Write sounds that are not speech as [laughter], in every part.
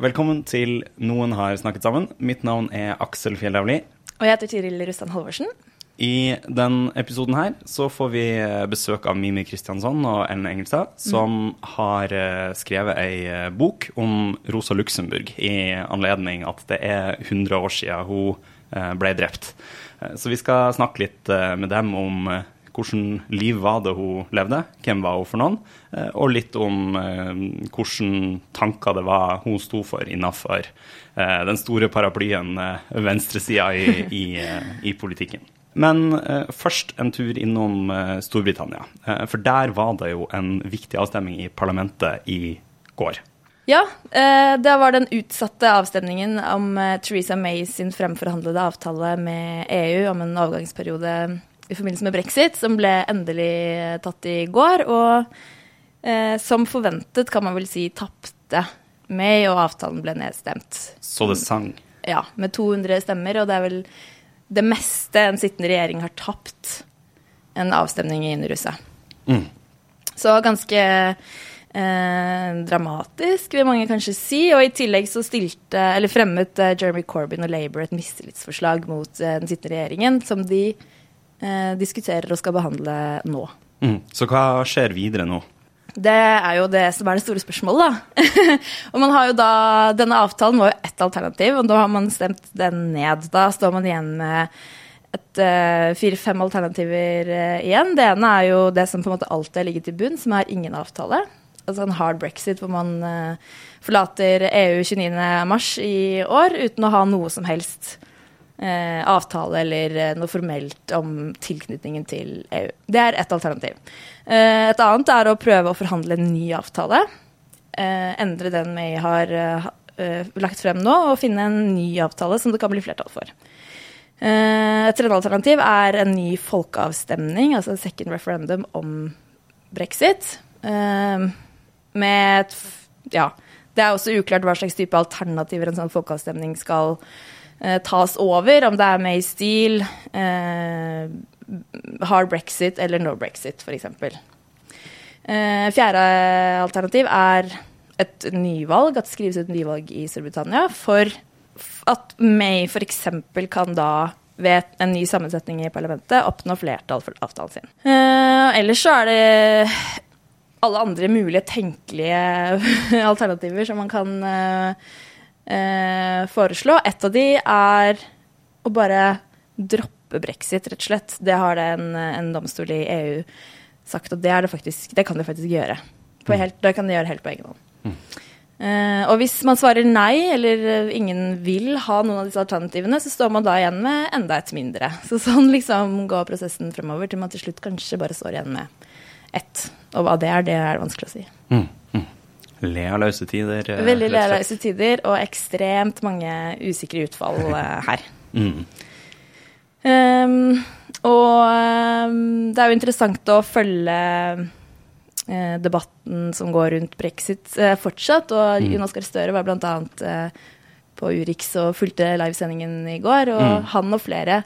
Velkommen til Noen har snakket sammen. Mitt navn er Aksel Fjellavli. Og jeg heter Tiril Rustan Halvorsen. I den episoden her så får vi eh, besøk av Mimi Kristiansson og Ellen Engelstad, som har eh, skrevet ei eh, bok om Rosa Luxemburg i anledning at det er 100 år siden hun ble drept. Så vi skal snakke litt med dem om hvordan liv var det hun levde, hvem var hun for noen, eh, og litt om eh, hvordan tanker det var hun sto for innafor eh, den store paraplyen eh, venstresida i, [laughs] i, eh, i politikken. Men eh, først en tur innom Storbritannia. For der var det jo en viktig avstemning i parlamentet i går. Ja, det var den utsatte avstemningen om Theresa May sin fremforhandlede avtale med EU om en overgangsperiode i forbindelse med brexit, som ble endelig tatt i går. Og eh, som forventet, kan man vel si, tapte May, og avtalen ble nedstemt. Så det sang. Ja, med 200 stemmer, og det er vel det meste en sittende regjering har tapt en avstemning i Underhuset. Mm. Så ganske eh, dramatisk, vil mange kanskje si. Og i tillegg så stilte, eller fremmet eh, Jeremy Corbyn og Labour et mistillitsforslag mot eh, den sittende regjeringen, som de diskuterer og skal behandle nå. Mm. Så hva skjer videre nå? Det er jo det som er det store spørsmålet, da. [laughs] og man har jo da, Denne avtalen var jo ett alternativ, og da har man stemt den ned. Da står man igjen med et uh, fire-fem alternativer uh, igjen. Det ene er jo det som på en måte alltid har ligget i bunn, som er ingen avtale. Altså en hard brexit hvor man uh, forlater EU 29.3 i år uten å ha noe som helst eh, avtale eller eh, noe formelt om tilknytningen til EU. Det er ett alternativ. Eh, et annet er å prøve å forhandle en ny avtale. Eh, endre den vi har eh, eh, lagt frem nå, og finne en ny avtale som det kan bli flertall for. Et tredje alternativ er en ny folkeavstemning, altså second referendum om brexit. Med et Ja. Det er også uklart hva slags type alternativer en sånn folkeavstemning skal eh, tas over. Om det er May Steele, eh, hard brexit eller no brexit, f.eks. Eh, fjerde alternativ er et nyvalg, at det skrives ut nyvalg i Storbritannia for at May f.eks. kan da ved en ny sammensetning i parlamentet oppnå flertall for avtalen sin. Eh, ellers så er det alle andre mulige tenkelige [laughs] alternativer som man kan eh, eh, foreslå. Et av de er å bare droppe brexit, rett og slett. Det har det en, en domstol i EU sagt, og det, er det, faktisk, det kan de faktisk gjøre. På helt, det kan de gjøre helt på egen hånd. Eh, og hvis man svarer nei, eller ingen vil ha noen av disse alternativene, så står man da igjen med enda et mindre. Så sånn liksom går prosessen fremover til man til slutt kanskje bare står igjen med ett. Og hva det er, det er det vanskelig å si. Mm. Mm. Lealøse tider. eh, Veldig le av løse tider og ekstremt mange usikre utfall [laughs] eh, her. Mm. um, og um, det er jo interessant å følge uh, debatten som går rundt brexit uh, fortsatt. Og Mm. Jonas Gahr Støre var blant annet eh, på Urix og fulgte livesendingen i går. Og Mm. han og flere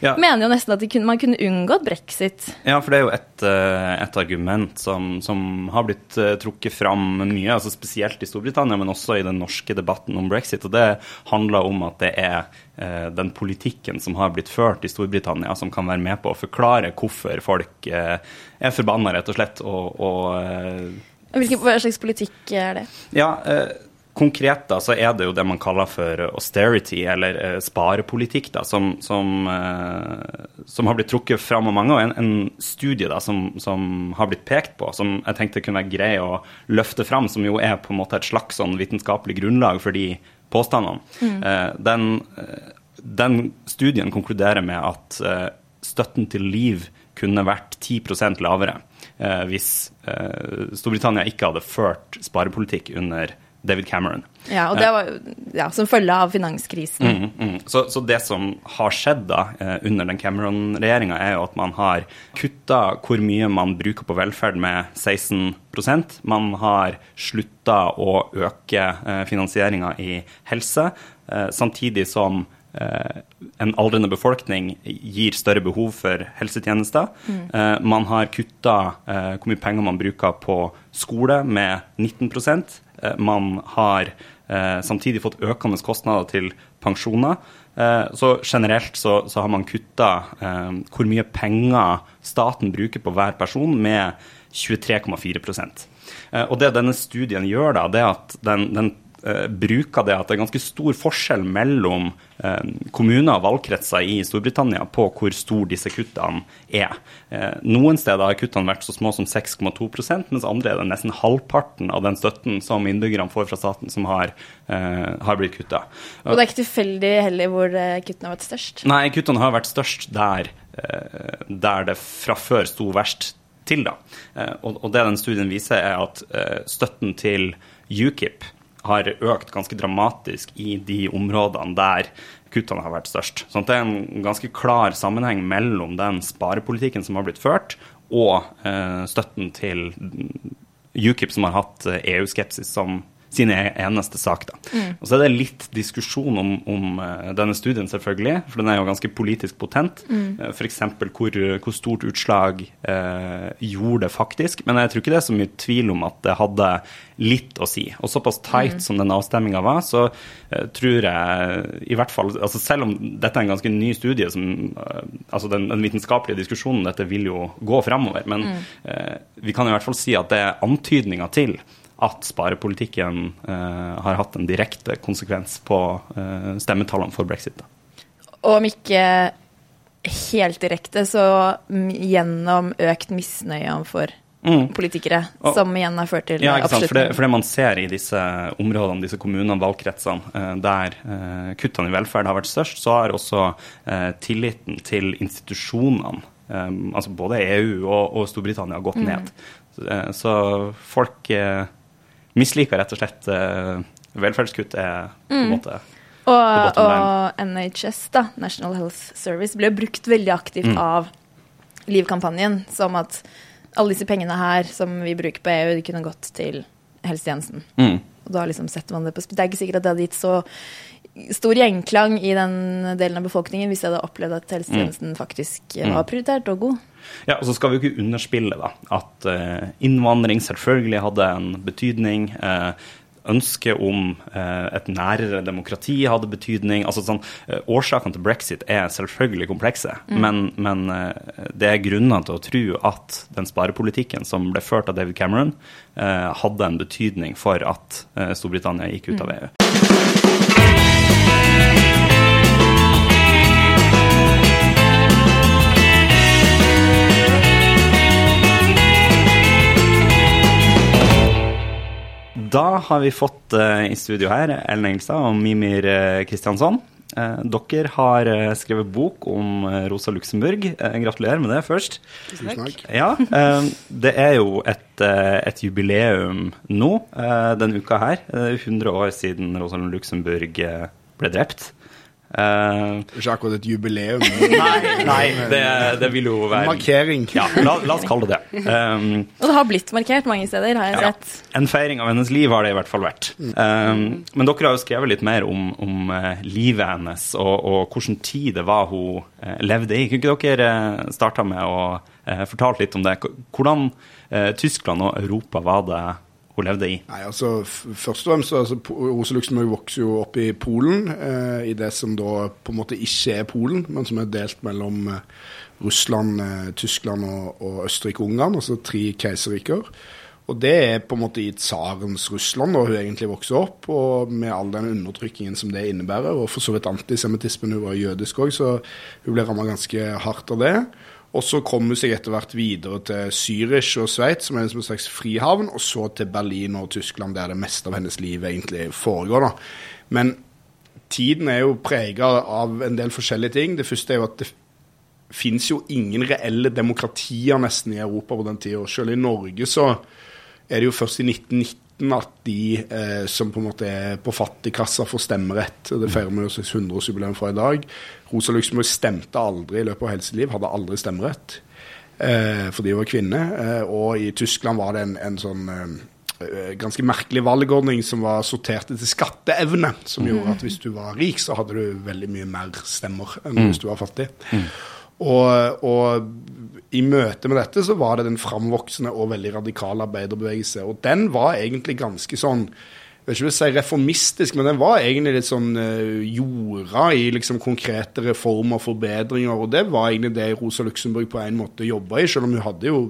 Ja. mener jo nesten at de kunne, man kunne unngått brexit. Ja, for det er jo et, eh, et argument som, som har blitt eh, trukket fram mye, altså spesielt i Storbritannia, men også i den norske debatten om brexit. Og det handler om at det er eh, den politikken som har blitt ført i Storbritannia, som kan være med på å forklare hvorfor folk eh, er forbanna, rett og slett. Og, og Hvilken, slags politikk er det? ja, eh, konkret da, så er det jo det man kaller for austerity, eller eh, sparepolitikk, da, som, som, eh, som har blitt trukket fram av mange. Og en, en studie da, som, som har blitt pekt på, som jeg tenkte kunne være grei å løfte fram, som jo er på en måte et slags sånn vitenskapelig grunnlag for de påstandene, eh, den, eh, den studien konkluderer med at eh, støtten til Liv kunne vært 10 lavere eh, hvis Storbritannia ikke hadde ført sparepolitikk under David Cameron. Ja, og det var ja, som følge av finanskrisen. Mm, mm. Så, så, det som har skjedd da eh, under den Cameron-regjeringa, er jo at man har kutta hvor mye man bruker på velferd med 16% Man har slutta å øke eh, finansieringa i helse, eh, samtidig som Eh, en aldrende befolkning gir større behov for helsetjenester. Mm. Eh, man har kutta eh, hvor mye penger man bruker på skole med 19 Man har samtidig fått økende kostnader til pensjoner. Så generelt så, så har man kutta hvor mye penger staten bruker på hver person, med 23,4% Og det denne studien gjør, da, det er at den, den Eh, bruker det at det er ganske stor forskjell mellom eh, kommuner og valgkretser i Storbritannia på hvor stor disse kuttene er. Eh, noen steder har kuttene vært så små som 6,2% mens andre er det nesten halvparten av den støtten som innbyggerne får fra staten, som har, har blitt kutta. Og det er ikke tilfeldig heller hvor kuttene har vært størst? Nei, kuttene har vært størst der, der det fra før sto verst til. da. Og det den studien viser, er at støtten til UKIP har økt ganske dramatisk i de områdene der kuttene har vært størst. Så det er en ganske klar sammenheng mellom den sparepolitikken som har blitt ført, og eh, støtten til UKIP, som har hatt EU-skepsis som sin eneste sak. Da. Mm. Og Så er det litt diskusjon om, om, eh, denne studien, selvfølgelig, for den er jo ganske politisk potent. Mm. Eh, F.eks. Hvor, hvor stort utslag eh, gjorde det faktisk. Men jeg tror ikke det er så mye tvil om at det hadde litt å si. Og såpass tight mm. som den avstemminga var, så eh, tror jeg i hvert fall altså Selv om dette er en ganske ny studie, som, eh, altså den, den, vitenskapelige diskusjonen dette vil jo gå framover, men uh, vi kan i hvert fall si at det er antydninger til at sparepolitikken uh, har hatt en direkte konsekvens på uh, stemmetallene for brexit. Og om ikke helt direkte, så gjennom økt misnøye overfor mm. politikere, og, som igjen har ført til ja, ikke sant? For det, for det, man ser i disse områdene, disse kommunene, valgkretsene, uh, der kuttene i velferd har vært størst, så har også tilliten til institusjonene altså både EU og, og Storbritannia gått mm. ned. Så, så folk misliker rett og slett uh, velferdskutt, er på en mm. måte og, og, NHS, da, National Health Service, ble brukt veldig aktivt mm. av Liv-kampanjen. Som at alle disse pengene her som vi bruker på EU, de kunne gått til helsetjenesten. Mm. Og da liksom setter man det på Det er ikke sikkert at det hadde gitt så stor gjenklang i den delen av befolkningen hvis jeg hadde opplevd at helsetjenesten mm. faktisk var prioritert og god. Ja, og så skal vi jo ikke underspille da, at uh, innvandring selvfølgelig hadde en betydning. Uh, Ønsket om uh, et nærere demokrati hadde betydning. altså sånn, Årsakene til brexit er selvfølgelig komplekse, mm. men, men det er grunner til å tro at den sparepolitikken som ble ført av David Cameron, hadde en betydning for at Storbritannia gikk ut av EU. Da har vi fått uh, i studio her Ellen Engelstad og Mimir Kristiansson. Uh, uh, dere har skrevet bok om Rosa Luxemburg. gratulerer med det først. Takk. Ja, det er jo et, et jubileum nå denne uka her. 100 år siden Rosa Luxemburg ble drept. Uh, ikke akkurat et jubileum. [laughs] nei, nei det, det, vil jo være Markering. Ja, la, la, oss kalle det det. Um, og det har blitt markert mange steder, har jeg ja, sett. En feiring av hennes liv har det i hvert fall vært. Um, men dere har jo skrevet litt mer om, om uh, livet hennes og, og hvilken tid det var hun uh, levde i. Kunne ikke dere starta med å fortale litt om det? Hvordan Tyskland og Europa var det hun levde i? Nei, altså, først og fremst, altså, Rosa Luxemburg vokser jo opp i Polen, eh, i det som da på en måte ikke er Polen, men som er delt mellom eh, Russland, eh, Tyskland og, og Østerrike-Ungarn, altså tre keiserriker. Og det er på en måte i tsarens Russland, da hun egentlig vokser opp, og med all den undertrykkingen som det innebærer, og for så vidt antisemittismen, hun var jødisk òg, så hun ble ramma ganske hardt av det. Og så kom hun seg etter hvert videre til Zürich og Sveits, som er en slags frihavn, og så til Berlin og Tyskland, der det meste av hennes liv egentlig foregår. da. Men tiden er jo prega av en del forskjellige ting. Det første er jo at det, fins jo ingen reelle demokratier nesten i Europa på den tida. Selv i Norge så er det jo først i 1919 at de eh, som på en måte er på fattigkassa, får stemmerett. Det feirer vi jo 600-årsjubileum fra i dag. Rosa Luxemburg stemte aldri i løpet av helseliv, hadde aldri stemmerett eh, fordi hun var kvinne. Eh, og i Tyskland var det en, en sånn eh, ganske merkelig valgordning som var sortert etter skatteevne, som gjorde at hvis du var rik, så hadde du veldig mye mer stemmer enn hvis du var fattig. Og, og, i møte med dette så var det den framvoksende og veldig radikale arbeiderbevegelse. Og den var egentlig ganske sånn jeg vil ikke si reformistisk, men den var egentlig litt sånn uh, jorda i liksom konkrete reformer og forbedringer. Og det var egentlig det Rosa Luxemburg på en måte jobba i, selv om hun hadde jo,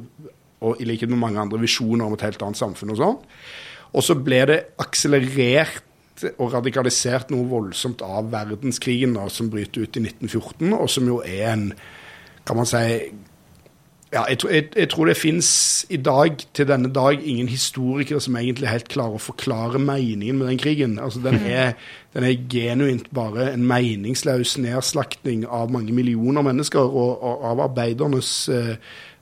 og i likhet med mange andre, visjoner om et helt annet samfunn og sånn. Og så ble det akselerert og radikalisert noe voldsomt av verdenskrigen da, som bryter ut i 1914, og som jo er en kan man si ja, jeg, jeg, jeg, tror det fins i dag, til denne dag, ingen historikere som egentlig helt klarer å forklare meningen med den krigen. Altså, den, mhm. er, den er genuint bare en meningsløs nedslaktning av mange millioner mennesker, og, og av arbeidernes eh,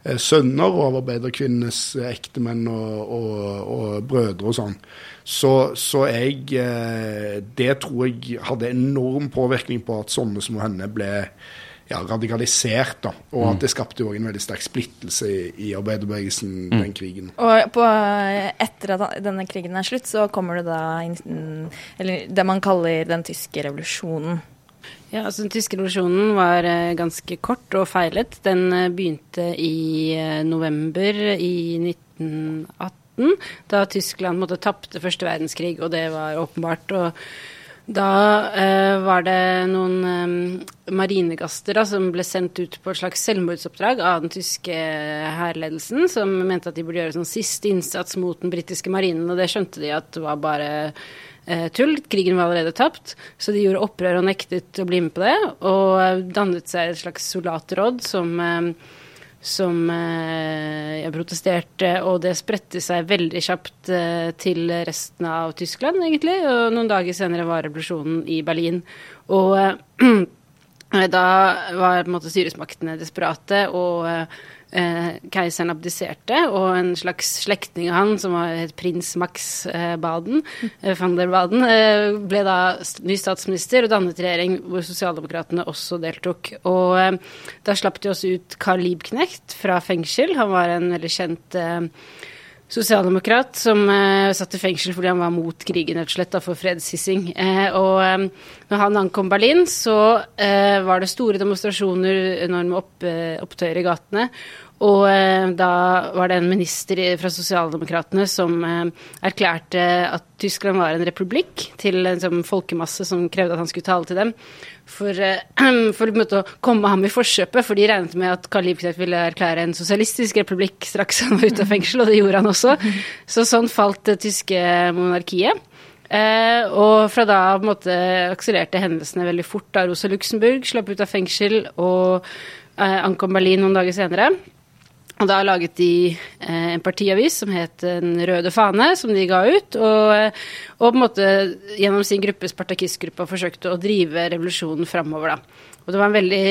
eh sønner og av arbeiderkvinnenes eh, ektemenn og, og, og, brødre og sånn. Så, så jeg eh, Det tror jeg hadde enorm påvirkning på at sånne som henne ble ja, radikalisert. da, Og at det skapte jo en veldig sterk splittelse i, i arbeiderbevegelsen mm. den krigen. Og på, etter at denne krigen er slutt, så kommer det da eller det man kaller den tyske revolusjonen. Ja, altså Den tyske revolusjonen var uh, ganske kort og feilet. Den uh, begynte i november i 1918, da Tyskland måtte tapte første verdenskrig, og det var åpenbart. og da eh, var det noen eh, marinegaster da, som ble sendt ut på et slags selvmordsoppdrag av den tyske hærledelsen, som mente at de burde gjøre sånn siste innsats mot den britiske marinen, og det skjønte de at det var bare eh, tull. Krigen var allerede tapt, så de gjorde opprør og nektet å bli med på det, og dannet seg et slags soldatråd som eh, som eh, protesterte, og det spredte seg veldig kjapt eh, til resten av Tyskland, egentlig. Og noen dager senere var revolusjonen i Berlin. Og eh, [clears throat] da var måte styresmaktene desperate, og eh, keiseren abdiserte, og en slags slektning av han, som var, het prins Max eh, Baden, eh, van der Baden, eh, ble da ny statsminister og dannet regjering hvor sosialdemokratene også deltok. Og eh, da slapp de også ut Carl Liebknecht fra fengsel. Han var en veldig kjent eh, sosialdemokrat som eh, satt i fengsel fordi han var mot krigen, rett og slett, da, for fredshissing. Eh, og um, når han ankom Berlin, så eh, var det store demonstrasjoner, enorme opp, opptøyer i gatene. Og eh, da var det en minister fra Sosialdemokratene som eh, erklærte at Tyskland var en republikk til en sånn folkemasse som krevde at han skulle tale til dem. For, eh, [clears throat] for å komme ham i forkjøpet, for de regnet med at Karl Liebknecht ville erklære en sosialistisk republikk straks han var ute av fengsel, og det gjorde han også. Så sånn falt det tyske monarkiet. Eh, og fra da på en måte akselererte hendelsene veldig fort da Rosa Luxemburg slapp ut av fengsel og eh, ankom Berlin noen dager senere. Og da laget de eh, en partiavis som het Den røde fane, som de ga ut. Og, eh, og på en måte gjennom sin gruppe, spartakistgruppa, forsøkte å drive revolusjonen framover, da. Og det var en veldig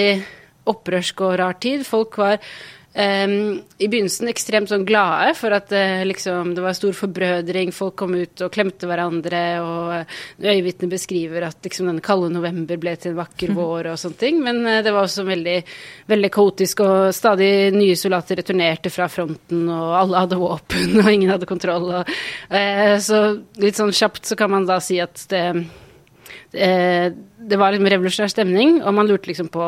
opprørsk og rar tid. Folk var Um, I begynnelsen ekstremt sånn glade for at uh, liksom, det var stor forbrødring. Folk kom ut og klemte hverandre. Og uh, øyevitner beskriver at liksom, den kalde november ble til en vakker vår og sånne ting. Men uh, det var også veldig, veldig kaotisk, og stadig nye soldater returnerte fra fronten, og alle hadde våpen, [laughs] og ingen hadde kontroll. Og, så litt sånn kjapt så kan man da si at det, det, det var en revolusjonær stemning, og man lurte liksom på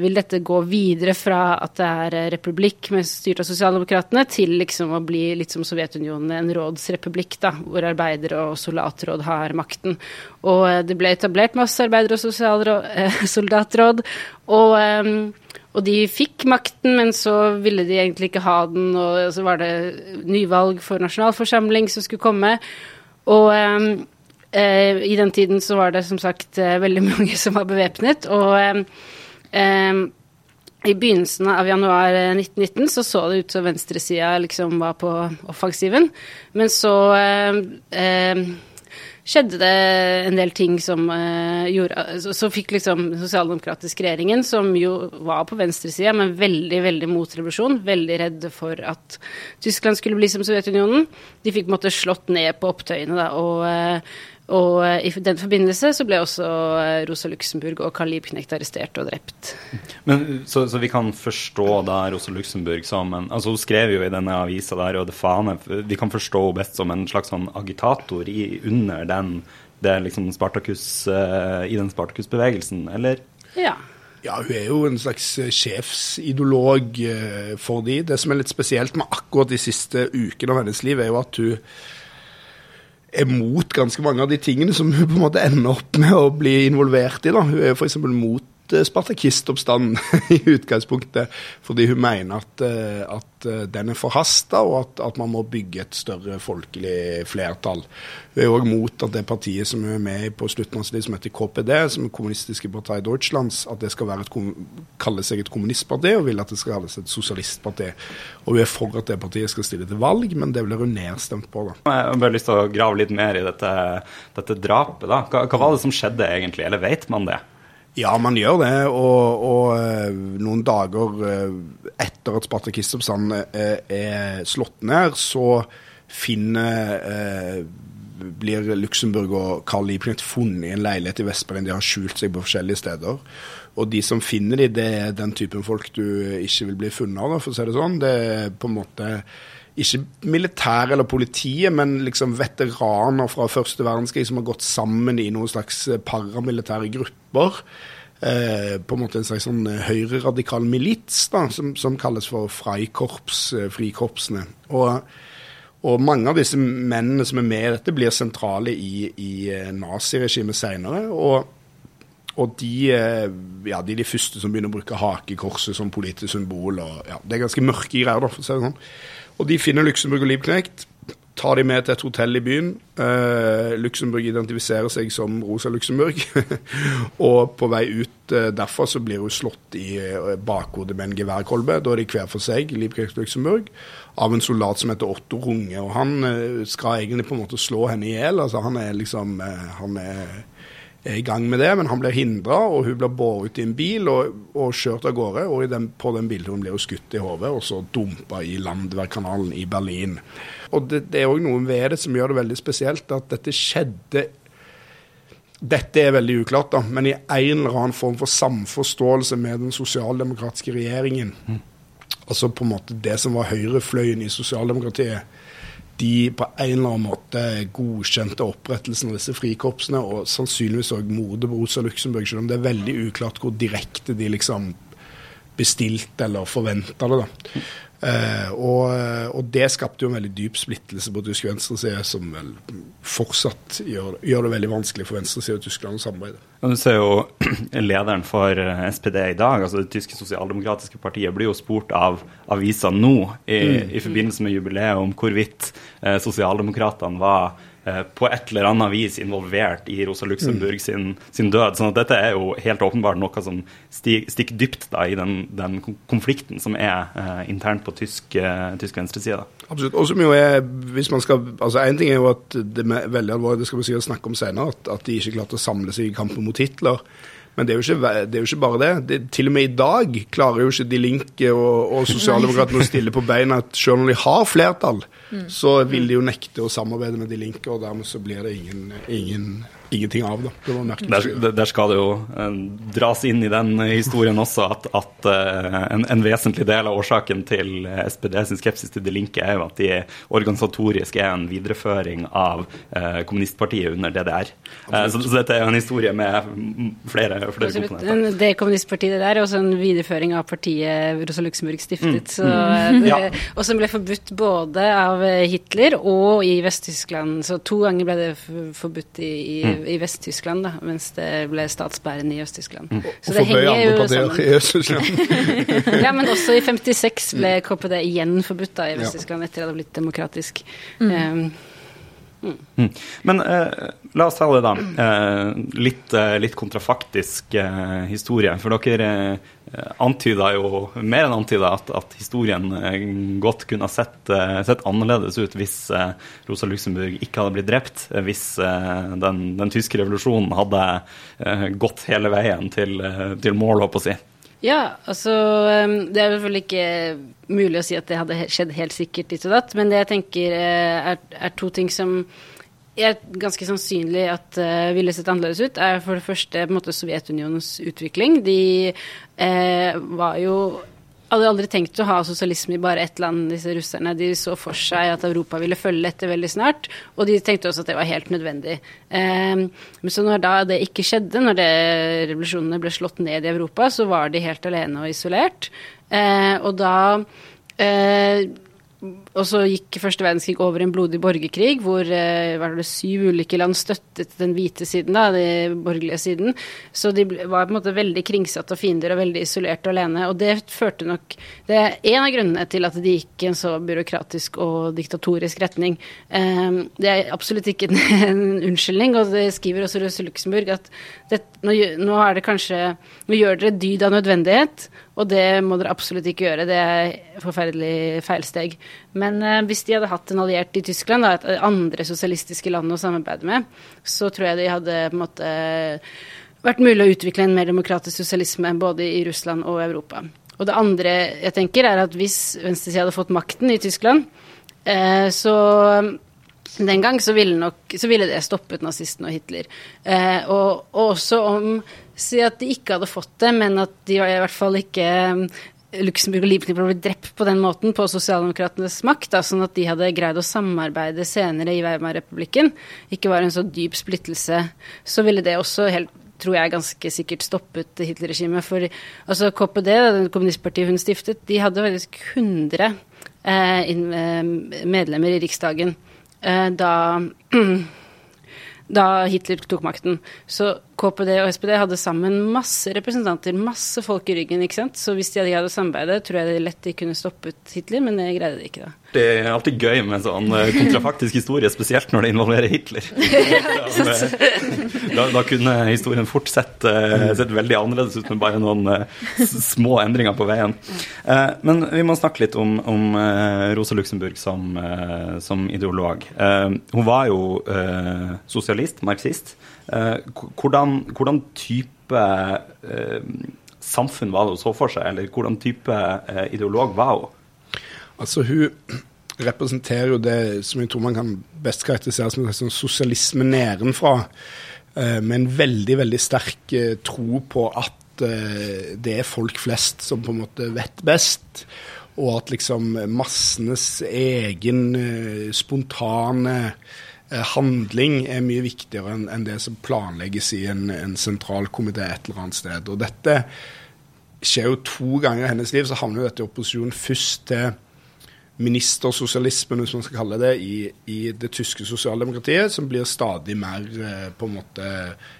vil dette gå videre fra at det er eh, republikk med styrt av sosialdemokratene, til liksom å bli litt som Sovjetunionen, en rådsrepublikk, da, hvor arbeidere og soldatråd har makten. Og eh, det ble etablert masse arbeidere og eh, [laughs] soldatråd. Og, eh, og, de fikk makten, men så ville de egentlig ikke ha den, og så var det nyvalg for nasjonalforsamling som skulle komme. Og eh, i den tiden så var det som sagt veldig [laughs] mange som var bevæpnet. og Um, i begynnelsen av januar 1919 så så det ut som venstresida liksom var på offensiven. Men så eh, skjedde det en del ting som eh, gjorde Så, så fikk liksom den regjeringen, som jo var på venstresida, men veldig, veldig mot revolusjon, veldig redde for at Tyskland skulle bli som Sovjetunionen, de fikk på en måte slått ned på opptøyene, da, og uh, og eh, i den forbindelse så ble også eh, Rosa Luxemburg og Karl Liebknecht arrestert og drept. Men, så, så, vi kan forstå da Rosa Luxemburg som en altså Hun skrev jo i denne avisa der, og det fane Vi kan forstå henne best som en slags sånn agitator i, under den, det liksom Spartacus, uh, i den Spartacus-bevegelsen, eller? Ja. Ja, hun er jo en slags sjefsideolog for de. Det som er litt spesielt med akkurat de siste ukene av hennes liv, er jo at hun er mot ganske mange av de tingene som hun på en måte ender opp med å bli involvert i. da. Hun er f.eks. mot Eh, spartakistoppstanden [laughs] i utgangspunktet, fordi hun mener at, eh, at eh, den er forhasta, og at, at, man må bygge et større folkelig flertall. Hun er òg mot at det partiet som hun er med i på slutten av sitt liv, som heter KPD, som er kommunistiske parti Deutschlands, at det skal et, kalle seg et kommunistparti, og vil at det skal kalles et sosialistparti. Og hun er for at det partiet skal stille til valg, men det blir hun nedstemt på. da. Jeg har bare lyst til å grave litt mer i dette, dette drapet. da. Hva, hva var det som skjedde egentlig, eller vet man det? Ja, man gjør det. Og, og eh, noen dager eh, etter at Spartakistoppstanden Kristiansand er slått ned, så finner blir Luxemburg og Carl Liebknecht funnet i en leilighet i Vestbergen. De har skjult seg på forskjellige steder. Og de som finner dem, det er den typen folk du ikke vil bli funnet av, for å si det sånn. Det er på en måte ikke militæret eller politiet, men liksom veteraner fra første verdenskrig som har gått sammen i noen slags paramilitære grupper. Eh, på en måte en slags sånn eh, høyreradikal milits da, som, som, kalles for Freikorps, eh, frikorpsene. Og, og, mange av disse mennene som er med i dette, blir sentrale i, i eh, naziregimet seinere. Og, og de, eh, ja, de, er de første som begynner å bruke hakekorset som politisk symbol. Og, ja, det er ganske mørke greier, da, for å si det sånn. Og de finner Luxemburg og Liebknecht. Tar de med til et hotell i byen. Uh, Luxemburg identifiserer seg som Rosa Luxemburg. [laughs] og på vei ut uh, derfra så blir hun slått i uh, bakhodet med en geværkolbe. Da er de hver for seg, Liebknecht og Luxemburg, av en soldat som heter Otto Runge. Og han skal egentlig på en måte slå henne i hjel. Altså, han er liksom han er er i gang med det, men han blir hindra, og hun blir båret ut i en bil og, og kjørt av gårde. Og den, på den bilturen blir hun skutt i hodet og så dumpa i Landwehrkanalen i Berlin. Og det, det er òg noe ved det som gjør det veldig spesielt, at dette skjedde dette er veldig uklart, da, men i en eller annen form for samforståelse med den sosialdemokratiske regjeringen. Mm. Altså på en måte det som var høyrefløyen i sosialdemokratiet de på en eller annen måte godkjente opprettelsen av disse frikorpsene, og sannsynligvis òg mordet på Rosa Luxemburg, selv om det er veldig uklart hvor direkte de liksom bestilte eller forventa det. da. Uh, og, og, det skapte jo en veldig dyp splittelse på tysk venstreside, som vel fortsatt gjør, gjør, det veldig vanskelig for venstresida i Tyskland å samarbeide. Ja, du ser jo [clears throat] lederen for eh, SPD i dag, altså det tyske sosialdemokratiske partiet, blir jo spurt av avisa nå i, mm. i forbindelse med jubileet om hvorvidt eh, sosialdemokratene var Eh, på et eller annet vis involvert i Rosa Luxemburg mm. sin, sin, død. sånn at dette er jo helt åpenbart noe som stikker dypt da, i den, den, konflikten som er uh, internt på tysk, uh, tysk venstreside. Absolutt. Og som jo er, hvis man skal, altså Én ting er jo at det er veldig alvorlig, det skal vi sikkert snakke om senere, at, at de ikke klarte å samle seg i kampen mot Hitler. Men det er, ikke, det er, jo ikke, bare det. det. Til og med i dag klarer jo ikke De Linke og, og Sosialdemokratene å stille på beina at selv om de har flertall, mm. så vil de jo nekte å samarbeide med De Linke, og dermed så blir det ingen, ingen ingenting av det. det der, der, skal det jo uh, dras inn i den historien også at, at uh, en, en, vesentlig del av årsaken til SPD sin skepsis til De Linke er jo at de organisatorisk er en videreføring av kommunistpartiet under DDR. Så, så, dette er jo en historie med flere, flere komponenter. Det kommunistpartiet det der er også en videreføring av partiet Rosa Luxemburg stiftet. Mm. Mm. det, ja. Og som ble forbudt både av Hitler og i Vest-Tyskland. Så to ganger ble det forbudt i, i mm i Vest-Tyskland, da, mens det ble statsbærende i Øst-Tyskland. Mm. Så det henger jo sammen. [laughs] ja, men også i 56 ble KPD igjen forbudt da, i Vest-Tyskland etter at det hadde blitt demokratisk. Mm. Um, Mm. Mm. Men eh, la oss ta det, da. Eh, litt, eh, litt, kontrafaktisk eh, historie. For dere eh, antyda jo, mer enn antyda, at, at, historien eh, godt kunne ha sett, eh, sett, annerledes ut hvis Rosa Luxemburg ikke hadde blitt drept. Hvis den, den tyske revolusjonen hadde gått hele veien til, til mål, holdt på å si. Ja, altså Det er vel ikke mulig å si at det hadde skjedd helt sikkert ditt og datt, men det jeg tenker er, er to ting som er ganske sannsynlig at uh, ville sett annerledes ut, er for det første på en måte Sovjetunionens utvikling. De uh, var jo hadde aldri tenkt å ha sosialisme i bare ett land, disse russerne. De så for seg at Europa ville følge etter veldig snart, og de tenkte også at det var helt nødvendig. Eh, så når da det ikke skjedde, når det, revolusjonene ble slått ned i Europa, så var de helt alene og isolert. Eh, og da eh, og så gikk første verdenskrig over i en blodig borgerkrig, hvor eh, var det syv ulike land støttet den hvite siden, da, den borgerlige siden. Så de var på en måte veldig kringsatte av fiender og veldig isolerte og alene. Og det førte nok Det er en av grunnene til at de gikk i en så byråkratisk og diktatorisk retning. Eh, det er absolutt ikke [laughs] en unnskyldning, og det skriver også Røse Luxemburg at det, nå, nå, kanskje Nå gjør dere dyd av nødvendighet. Og det må dere absolutt ikke gjøre. Det er forferdelig feilsteg. Men eh, hvis de hadde hatt en alliert i Tyskland, da, et andre sosialistiske land å samarbeide med, så tror jeg de hadde på en måte vært mulig å utvikle en mer demokratisk sosialisme både i Russland og Europa. Og det andre jeg tenker, er at hvis venstresida hadde fått makten i Tyskland, eh, så den gang så ville, nok, så ville det stoppet nazistene og Hitler. Eh, og, og, også om Si at de ikke hadde fått det, men at de i hvert fall ikke Luxemburg og Liebknecht ble drept på den måten på sosialdemokratenes makt, da, sånn at de hadde greid å samarbeide senere i Weimar-republikken, ikke var en så dyp splittelse, så ville det også helt tror jeg ganske sikkert stoppet Hitler-regimet. For altså KPD, det kommunistpartiet hun stiftet, de hadde faktisk 100 eh, eh, medlemmer i Riksdagen eh, da [clears throat] da Hitler tok makten. Så KPD og SPD hadde sammen masse representanter, masse folk i ryggen. ikke sant? Så hvis de hadde greid å samarbeide, tror jeg det lett de kunne stoppet Hitler, men det greide de ikke da. Det er alltid gøy med sånn eh, kontrafaktisk historie, spesielt når det involverer Hitler. [laughs] da, da, kunne historien fort sett, uh, sett, veldig annerledes ut med bare noen små endringer på veien. Men vi må snakke litt om, om Rosa Luxemburg som, som ideolog. hun var jo sosialist, marxist. Eh, hvordan, hvordan, type eh, samfunn var det hun så for seg, eller hvordan type eh, ideolog var hun? Altså, hun representerer jo det som jeg tror man kan best karakterisere som sånn sosialisme nedenfra, med en veldig, veldig sterk tro på at det er folk flest som på en måte vet best og at liksom massenes egen spontane handling er mye viktigere enn det som planlegges i en, en sentralkomité et eller annet sted. Og dette skjer jo to ganger i hennes liv. Så havner jo dette i opposisjon først til ministersosialismen, hvis man skal kalle det, i, i, det tyske sosialdemokratiet, som blir stadig mer eh, på en måte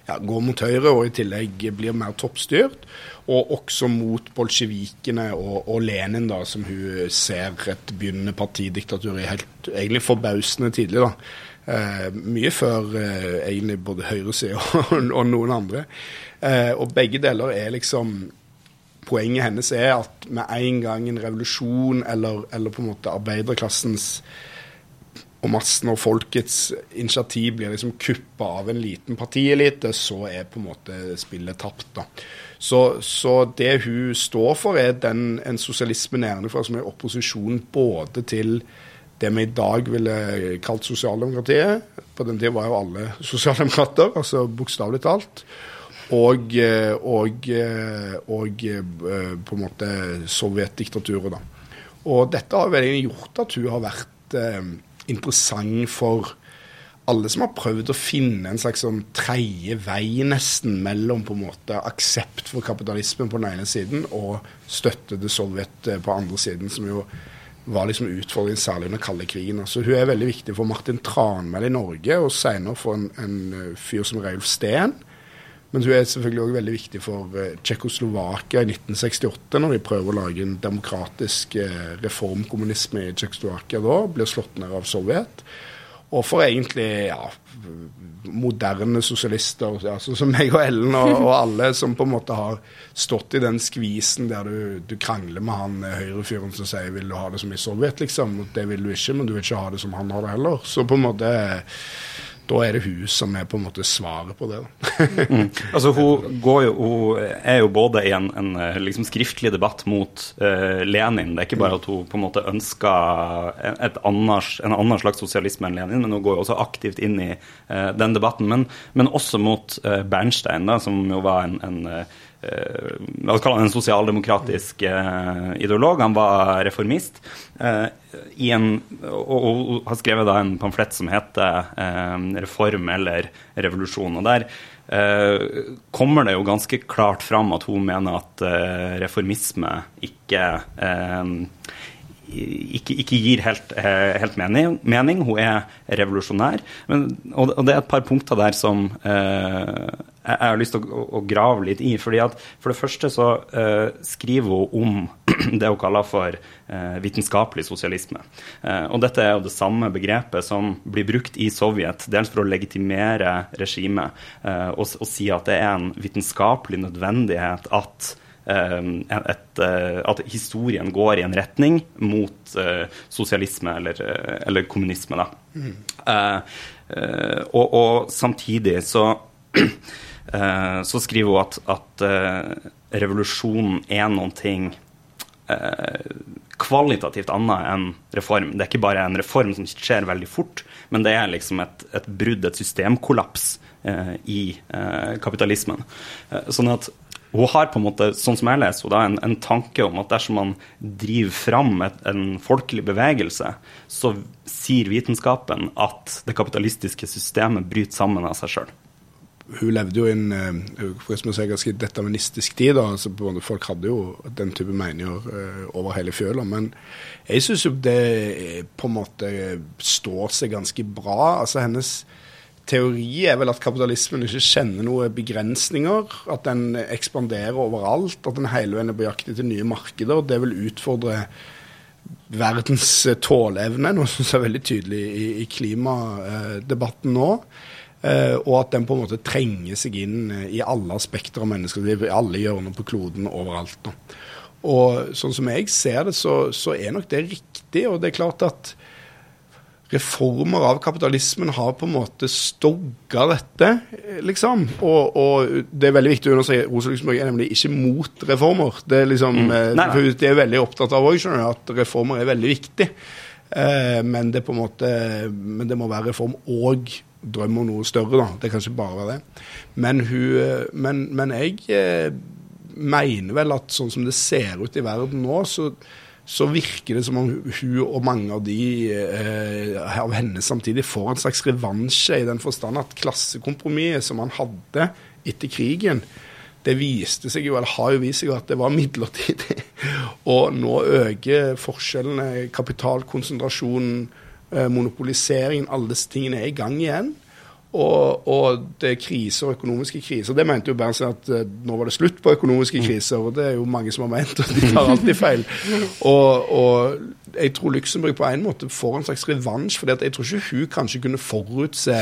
ja, går mot høyre og i tillegg blir mer toppstyrt. Og også mot bolsjevikene og, og, Lenin, da, som hun ser et begynnende partidiktatur i helt egentlig forbausende tidlig. da. Eh, mye før eh, egentlig både høyresida [laughs] og, og noen andre. Eh, og begge deler er liksom Poenget hennes er at med en gang en revolusjon eller, eller på en måte arbeiderklassens og massen og folkets initiativ blir liksom kuppa av en liten partielite, så er på en måte spillet tapt. da. Så, så, det hun står for, er den, en sosialisme nedenfra som er opposisjon både til det vi i dag ville kalt sosialdemokratiet. På den tida var jo alle [laughs] sosialdemokrater, altså bokstavelig talt. Og, eh, og, eh, og, eh, på en måte sovjetdiktaturet, da. Og dette har veldig gjort at hun har vært eh, interessant for alle som har prøvd å finne en slags sånn tredje vei, nesten, mellom på en måte aksept for kapitalismen på den ene siden og støtte til Sovjet på den andre siden, som jo var liksom utfordringen særlig under kalde krigen. Altså, hun er veldig viktig for Martin Tranmæl i Norge, og senere for en, en eh, fyr som Reulf Steen. Men hun er selvfølgelig òg veldig viktig for uh, Tsjekkoslovakia i 1968, når de prøver å lage en demokratisk uh, reformkommunisme i Tsjekkoslovakia da, blir slått ned av Sovjet. Og for egentlig ja, moderne sosialister, altså som meg og Ellen og, og, alle som på en måte har stått i den skvisen der du, du krangler med han høyrefyren som sier 'vil du ha det som i Sovjet', liksom. Det vil du ikke, men du vil ikke ha det som han har det heller. Så på en måte da er det hun som er på en måte svaret på det. [laughs] mm. Altså hun, jo, hun, er jo både i en, en liksom skriftlig debatt mot uh, Lenin. Det er ikke bare at hun på en måte ønsker et annars, en annen slags sosialisme enn Lenin, men hun går jo også aktivt inn i uh, den debatten. Men, men også mot uh, Bernstein, da, som jo var en, en Eh, la oss kalle han en sosialdemokratisk eh, ideolog. Han var reformist. Eh, en, og, og, har skrevet en pamflett som heter 'Reform eller revolusjon'. og Der kommer det jo ganske klart fram at hun mener at reformisme ikke ikke, ikke, gir helt, helt mening, mening, Hun er revolusjonær. Men, og, det er et par punkter der som eh, jeg har lyst til å, å, grave litt i. fordi at For det første så eh, skriver hun om [clears throat] det hun kaller for eh, vitenskapelig sosialisme. Uh, og dette er jo det samme begrepet som blir brukt i Sovjet, dels for å legitimere regimet og, og, si at det er en vitenskapelig nødvendighet at et, at historien går i en retning mot sosialisme eller, eller kommunisme. Mm. Og, og, samtidig så [clears throat] Eh, så skriver hun at, at revolusjonen er noen ting kvalitativt annet enn reform. Det er ikke bare en reform som skjer veldig fort, men det er liksom et, et brudd, et systemkollaps i kapitalismen. sånn at hun har på en måte, sånn som jeg leser en, en tanke om at dersom man driver fram et, en folkelig bevegelse, så sier vitenskapen at det kapitalistiske systemet bryter sammen av seg sjøl hun levde jo i en uh, si, ganske deterministisk tid. da, altså Folk hadde jo den type meninger uh, over hele fjøla. Men jeg syns jo det på en måte står seg ganske bra. altså Hennes teori er vel at kapitalismen ikke kjenner noen begrensninger. At den ekspanderer overalt. At den hele veien er på jakt etter nye markeder. og Det vil utfordre verdens tåleevne, noe som er veldig tydelig i, klimadebatten nå. Uh, og at den på en måte trenger seg inn i alle aspekter av menneskelivet, i alle hjørner på kloden, overalt. Og sånn som jeg ser det, så, så, er nok det riktig. Og det er klart at reformer av kapitalismen har på en måte stogga dette, liksom. Og, og, det er veldig viktig å understreke Rosa Luxemburg er nemlig ikke mot reformer. Det er liksom, mm. Eh, nei, nei. Det er veldig opptatt av òg, at reformer er veldig viktig. Eh, men det på en måte, men det må være reform og drøm om noe større, da. Det kan ikke bare være det. Men, hun, eh, men, men jeg eh, mener vel at sånn som det ser ut i verden nå, så, så virker det som om hun og mange av de eh, av henne samtidig får en slags revansje, i den forstand at klassekompromisset som han hadde etter krigen, det viste seg jo, eller har jo vist seg at det var midlertidig. [laughs] Og nå øker forskjellene, kapitalkonsentrasjonen, Eh, monopoliseringen, alle disse tingene er i gang igjen. Og, og, det er kriser, økonomiske kriser. Det mente jo Berntsen at uh, nå var det slutt på økonomiske kriser, og det er jo mange som har ment, og de tar alltid feil. Og, og jeg tror Luxemburg på en måte får en slags revansj, for jeg tror ikke hun kanskje kunne forutse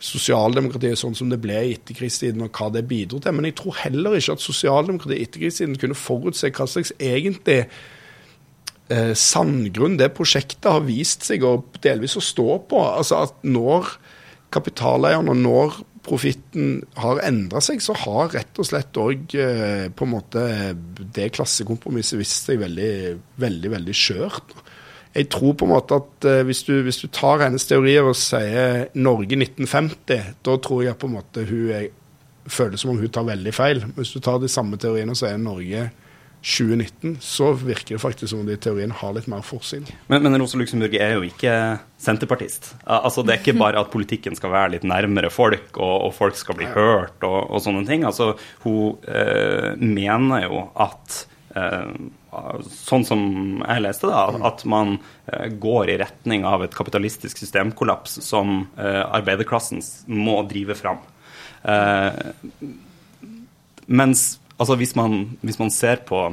sosialdemokratiet sånn som det ble i etterkrigstiden, og hva det bidro til. Men jeg tror heller ikke at sosialdemokratiet i etterkrigstiden kunne forutse hva slags egentlig eh, sandgrunn det prosjektet har vist seg å delvis å stå på. Altså at når kapitaleierne, når profitten har endra seg, så har rett og slett òg eh, på en måte det klassekompromisset vist seg veldig, veldig, veldig skjørt. Jeg tror på en måte at eh, hvis, du, hvis, du, tar hennes teorier og sier Norge 1950, da tror jeg på en måte hun er, føler som om hun tar veldig feil. Hvis du tar de samme teoriene og sier Norge 2019, så virker det faktisk som om de i teorien har litt mer forsyn. Men, men Rosa Luxemburg er jo ikke senterpartist. Altså, det er ikke bare at politikken skal være litt nærmere folk, og, og folk skal bli hørt og, og sånne ting. Altså, hun øh, mener jo at øh, sånn som jeg leste det, at man øh, går i retning av et kapitalistisk systemkollaps som arbeiderklassen må drive fram. Uh, mens Altså hvis man, hvis man ser, på,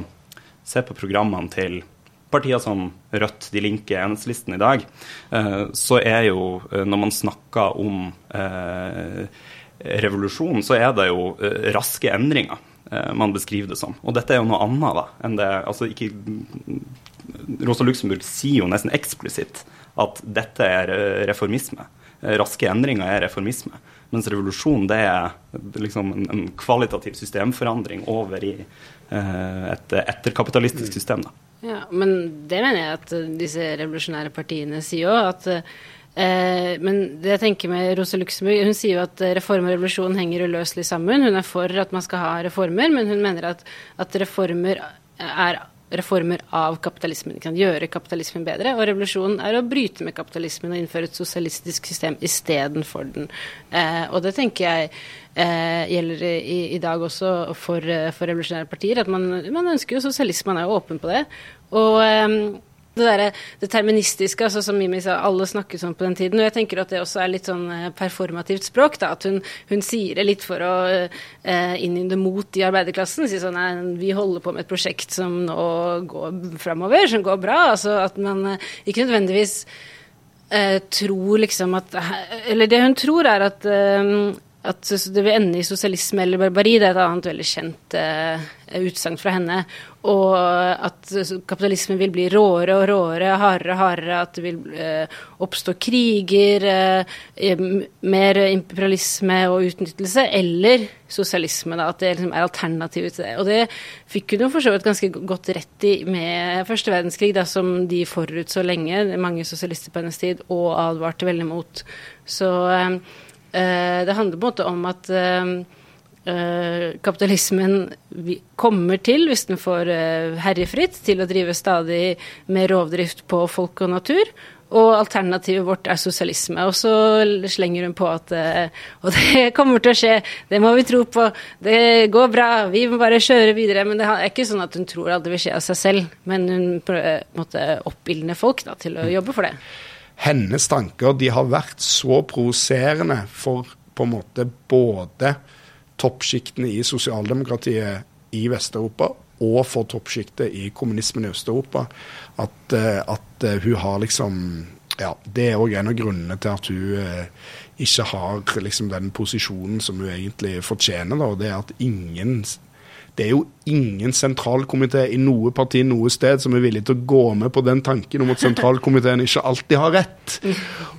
ser, på, programmene til partier som Rødt, De Linke, Enhetslisten i dag, eh, så er jo eh, når man snakker om eh, revolusjon, så er det jo raske endringer man beskriver det som. Og dette er jo noe annet da, enn det altså ikke, Rosa Luxemburg sier jo nesten eksplisitt at dette er reformisme. Eh, Raske endringer er reformisme. Mens revolusjon det er liksom en, kvalitativ systemforandring over i eh, et etterkapitalistisk system. da. Ja, men det mener jeg at eh, disse revolusjonære partiene sier òg. At eh, Men det jeg tenker med Rose Luxemburg, hun sier jo at reform og revolusjon henger uløselig sammen. Hun er for at man skal ha reformer, men hun mener at, at reformer er reformer av kapitalismen. Kan gjøre kapitalismen bedre. Og revolusjonen er å bryte med kapitalismen og innføre et sosialistisk system istedenfor den. Eh, og det tenker jeg eh, gjelder i, i, dag også for, eh, for revolusjonære partier. At man, man, ønsker jo sosialisme, man er jo åpen på det. Og eh, det, derre deterministiske, altså som Mimi sa, alle snakket sånn på den tiden. Og jeg tenker at det også er litt sånn eh, performativt språk. da, At hun, hun sier det litt for å eh, innynde mot i arbeiderklassen. Si sånn nei, vi holder på med et prosjekt som nå går framover, som går bra. altså At man eh, ikke nødvendigvis eh, tror liksom at Eller det hun tror, er at eh, at det vil ende i sosialisme eller barbari, det er et annet veldig kjent uh, utsagn fra henne. Og at kapitalismen vil bli råere og råere, hardere og hardere. At det vil uh, oppstå kriger, uh, mer imperialisme og utnyttelse. Eller sosialisme, da. At det liksom er alternativet til det. Og det fikk hun jo for så vidt ganske godt rett i med første verdenskrig, da, som de forutså lenge, mange sosialister på hennes tid, og advarte veldig mot. Så Uh, det handler på en måte om at uh, uh, kapitalismen kommer til, hvis den får herjefritt, til å drive stadig mer rovdrift på folk og natur. Og alternativet vårt er sosialisme. Og så slenger hun på at Og [laughs] det kommer til å skje, det må vi tro på. Det går bra, vi må bare kjøre videre. Men det er ikke sånn at hun tror at det vil skje av seg selv. Men hun prøver oppildne folk da, til å jobbe for det hennes tanker de har vært så provoserende for på en måte både toppsjiktene i sosialdemokratiet i Vest-Europa og for toppsjiktet i kommunismen i Øst-Europa at, eh, at, eh, hun har liksom ja, Det er òg en av grunnene til at hun eh, ikke har liksom den posisjonen som hun egentlig fortjener. Da, og det er at ingen det er jo ingen sentralkomité i noe parti noe sted som er villig til å gå med på den tanken om at sentralkomiteen ikke alltid har rett.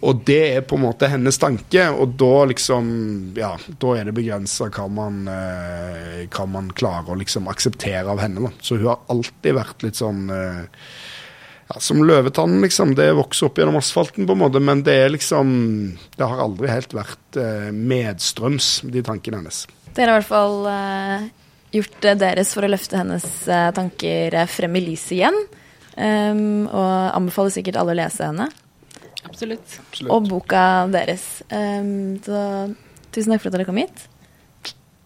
Og det er på en måte hennes tanke, og da liksom Ja, da er det begrensa hva, eh, hva man klarer å liksom akseptere av henne. Da. Så hun har alltid vært litt sånn eh, ja, som løvetannen, liksom. Det vokser opp gjennom asfalten, på en måte, men det er liksom Det har aldri helt vært eh, medstrøms, de tankene hennes. Det er i hvert fall eh, gjort det deres for å løfte hennes eh, tanker eh, frem i lyset igjen. Um, og anbefaler sikkert alle å lese henne. Absolutt. Absolutt. Og boka deres. Um, så tusen takk for at dere kom hit.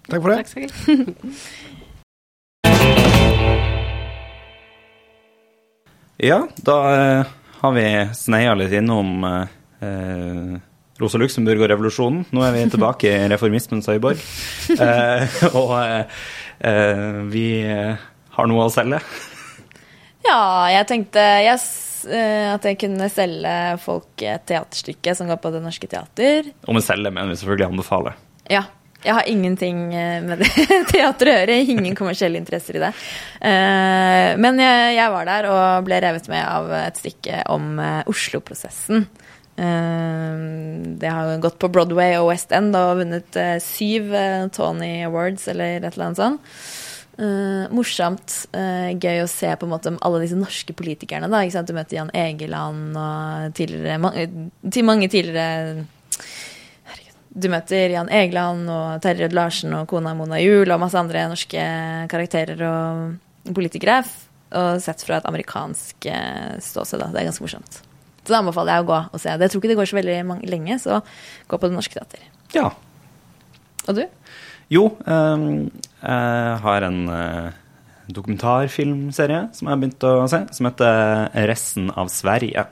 Takk for det. Takk skal du [laughs] Ja, da har vi sneia litt innom uh, Rosa Luxemburg og revolusjonen. Nå er vi tilbake i reformismens øyborg. Uh, [laughs] og Eh, vi har noe å selge. [laughs] Ja, jeg tenkte jeg, eh, at jeg kunne selge folk et teaterstykke som går på Det Norske Teater. Og med selge mener vi selvfølgelig anbefale. Ja. Jeg har ingenting eh, med det [laughs] teateret å gjøre. Ingen kommersielle interesser i det. Men jeg, jeg var der og ble revet med av et stykke om Oslo-prosessen. Det har gått på Broadway og West End og vunnet syv Tony Awards eller et eller annet sånt. Uh, morsomt. Uh, gøy å se på en måte alle disse norske politikerne. Da, ikke sant? Du møter Jan Egeland og tidligere, mange, til mange tidligere herregud, Du møter Jan Egeland og Terje Rød Larsen og kona Mona Juel og masse andre norske karakterer og politikere. Og sett fra et amerikansk ståsted. Det er ganske morsomt. Så da anbefaler jeg å gå og se. Det. Jeg tror ikke det går så veldig lenge, så gå på Det Norske Teater. Ja. Og du? Jo, um, jeg har en uh, dokumentarfilmserie som jeg har begynt å se, som heter 'Resten av Sverige'.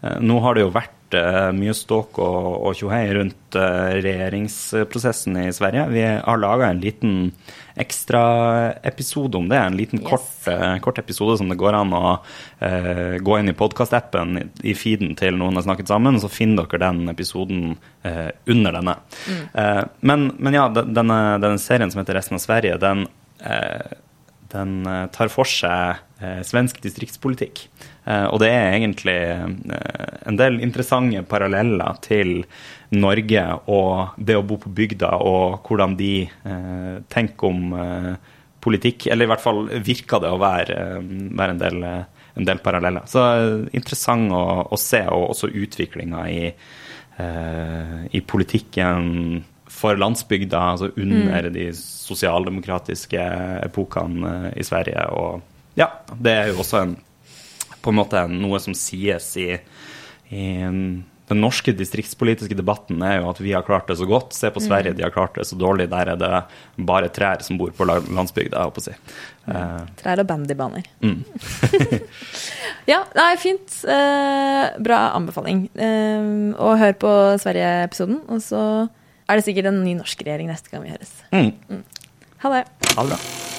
Uh, nå har det jo vært uh, mye ståk og, og tjohei rundt uh, regjeringsprosessen i Sverige. Vi har laga en liten ekstraepisode om det. En liten Yes. kort, uh, kort episode som det går an å gå inn i podkastappen i feeden til noen har snakket sammen, så finner dere den episoden under denne. men, men ja, denne, denne serien som heter Resten av Sverige, den den tar for seg eh, svensk distriktspolitikk. Eh, og det er egentlig eh, en del interessante paralleller til Norge og det å bo på bygda, og hvordan de tenker om politikk. Eller i hvert fall virker det å være, være en, del, en, del, paralleller. Så interessant å, å se, og også utviklinga i, i politikken for landsbygda, altså under mm. de sosialdemokratiske epokene i Sverige. Og ja, det er jo også en, på en måte noe som sies i, i den norske distriktspolitiske debatten er jo at vi har klart det så godt. Se på Sverige, mm. de har klart det så dårlig. Der er det bare trær som bor på landsbygda, jeg håper å si. Mm. Trær og bandybaner. Mm. [laughs] ja, nei, fint. Eh, bra anbefaling. Eh, og hør på Sverige-episoden, og så er det sikkert en ny norsk regjering neste gang vi høres. Mm. Mm. Ha det. Ha det bra.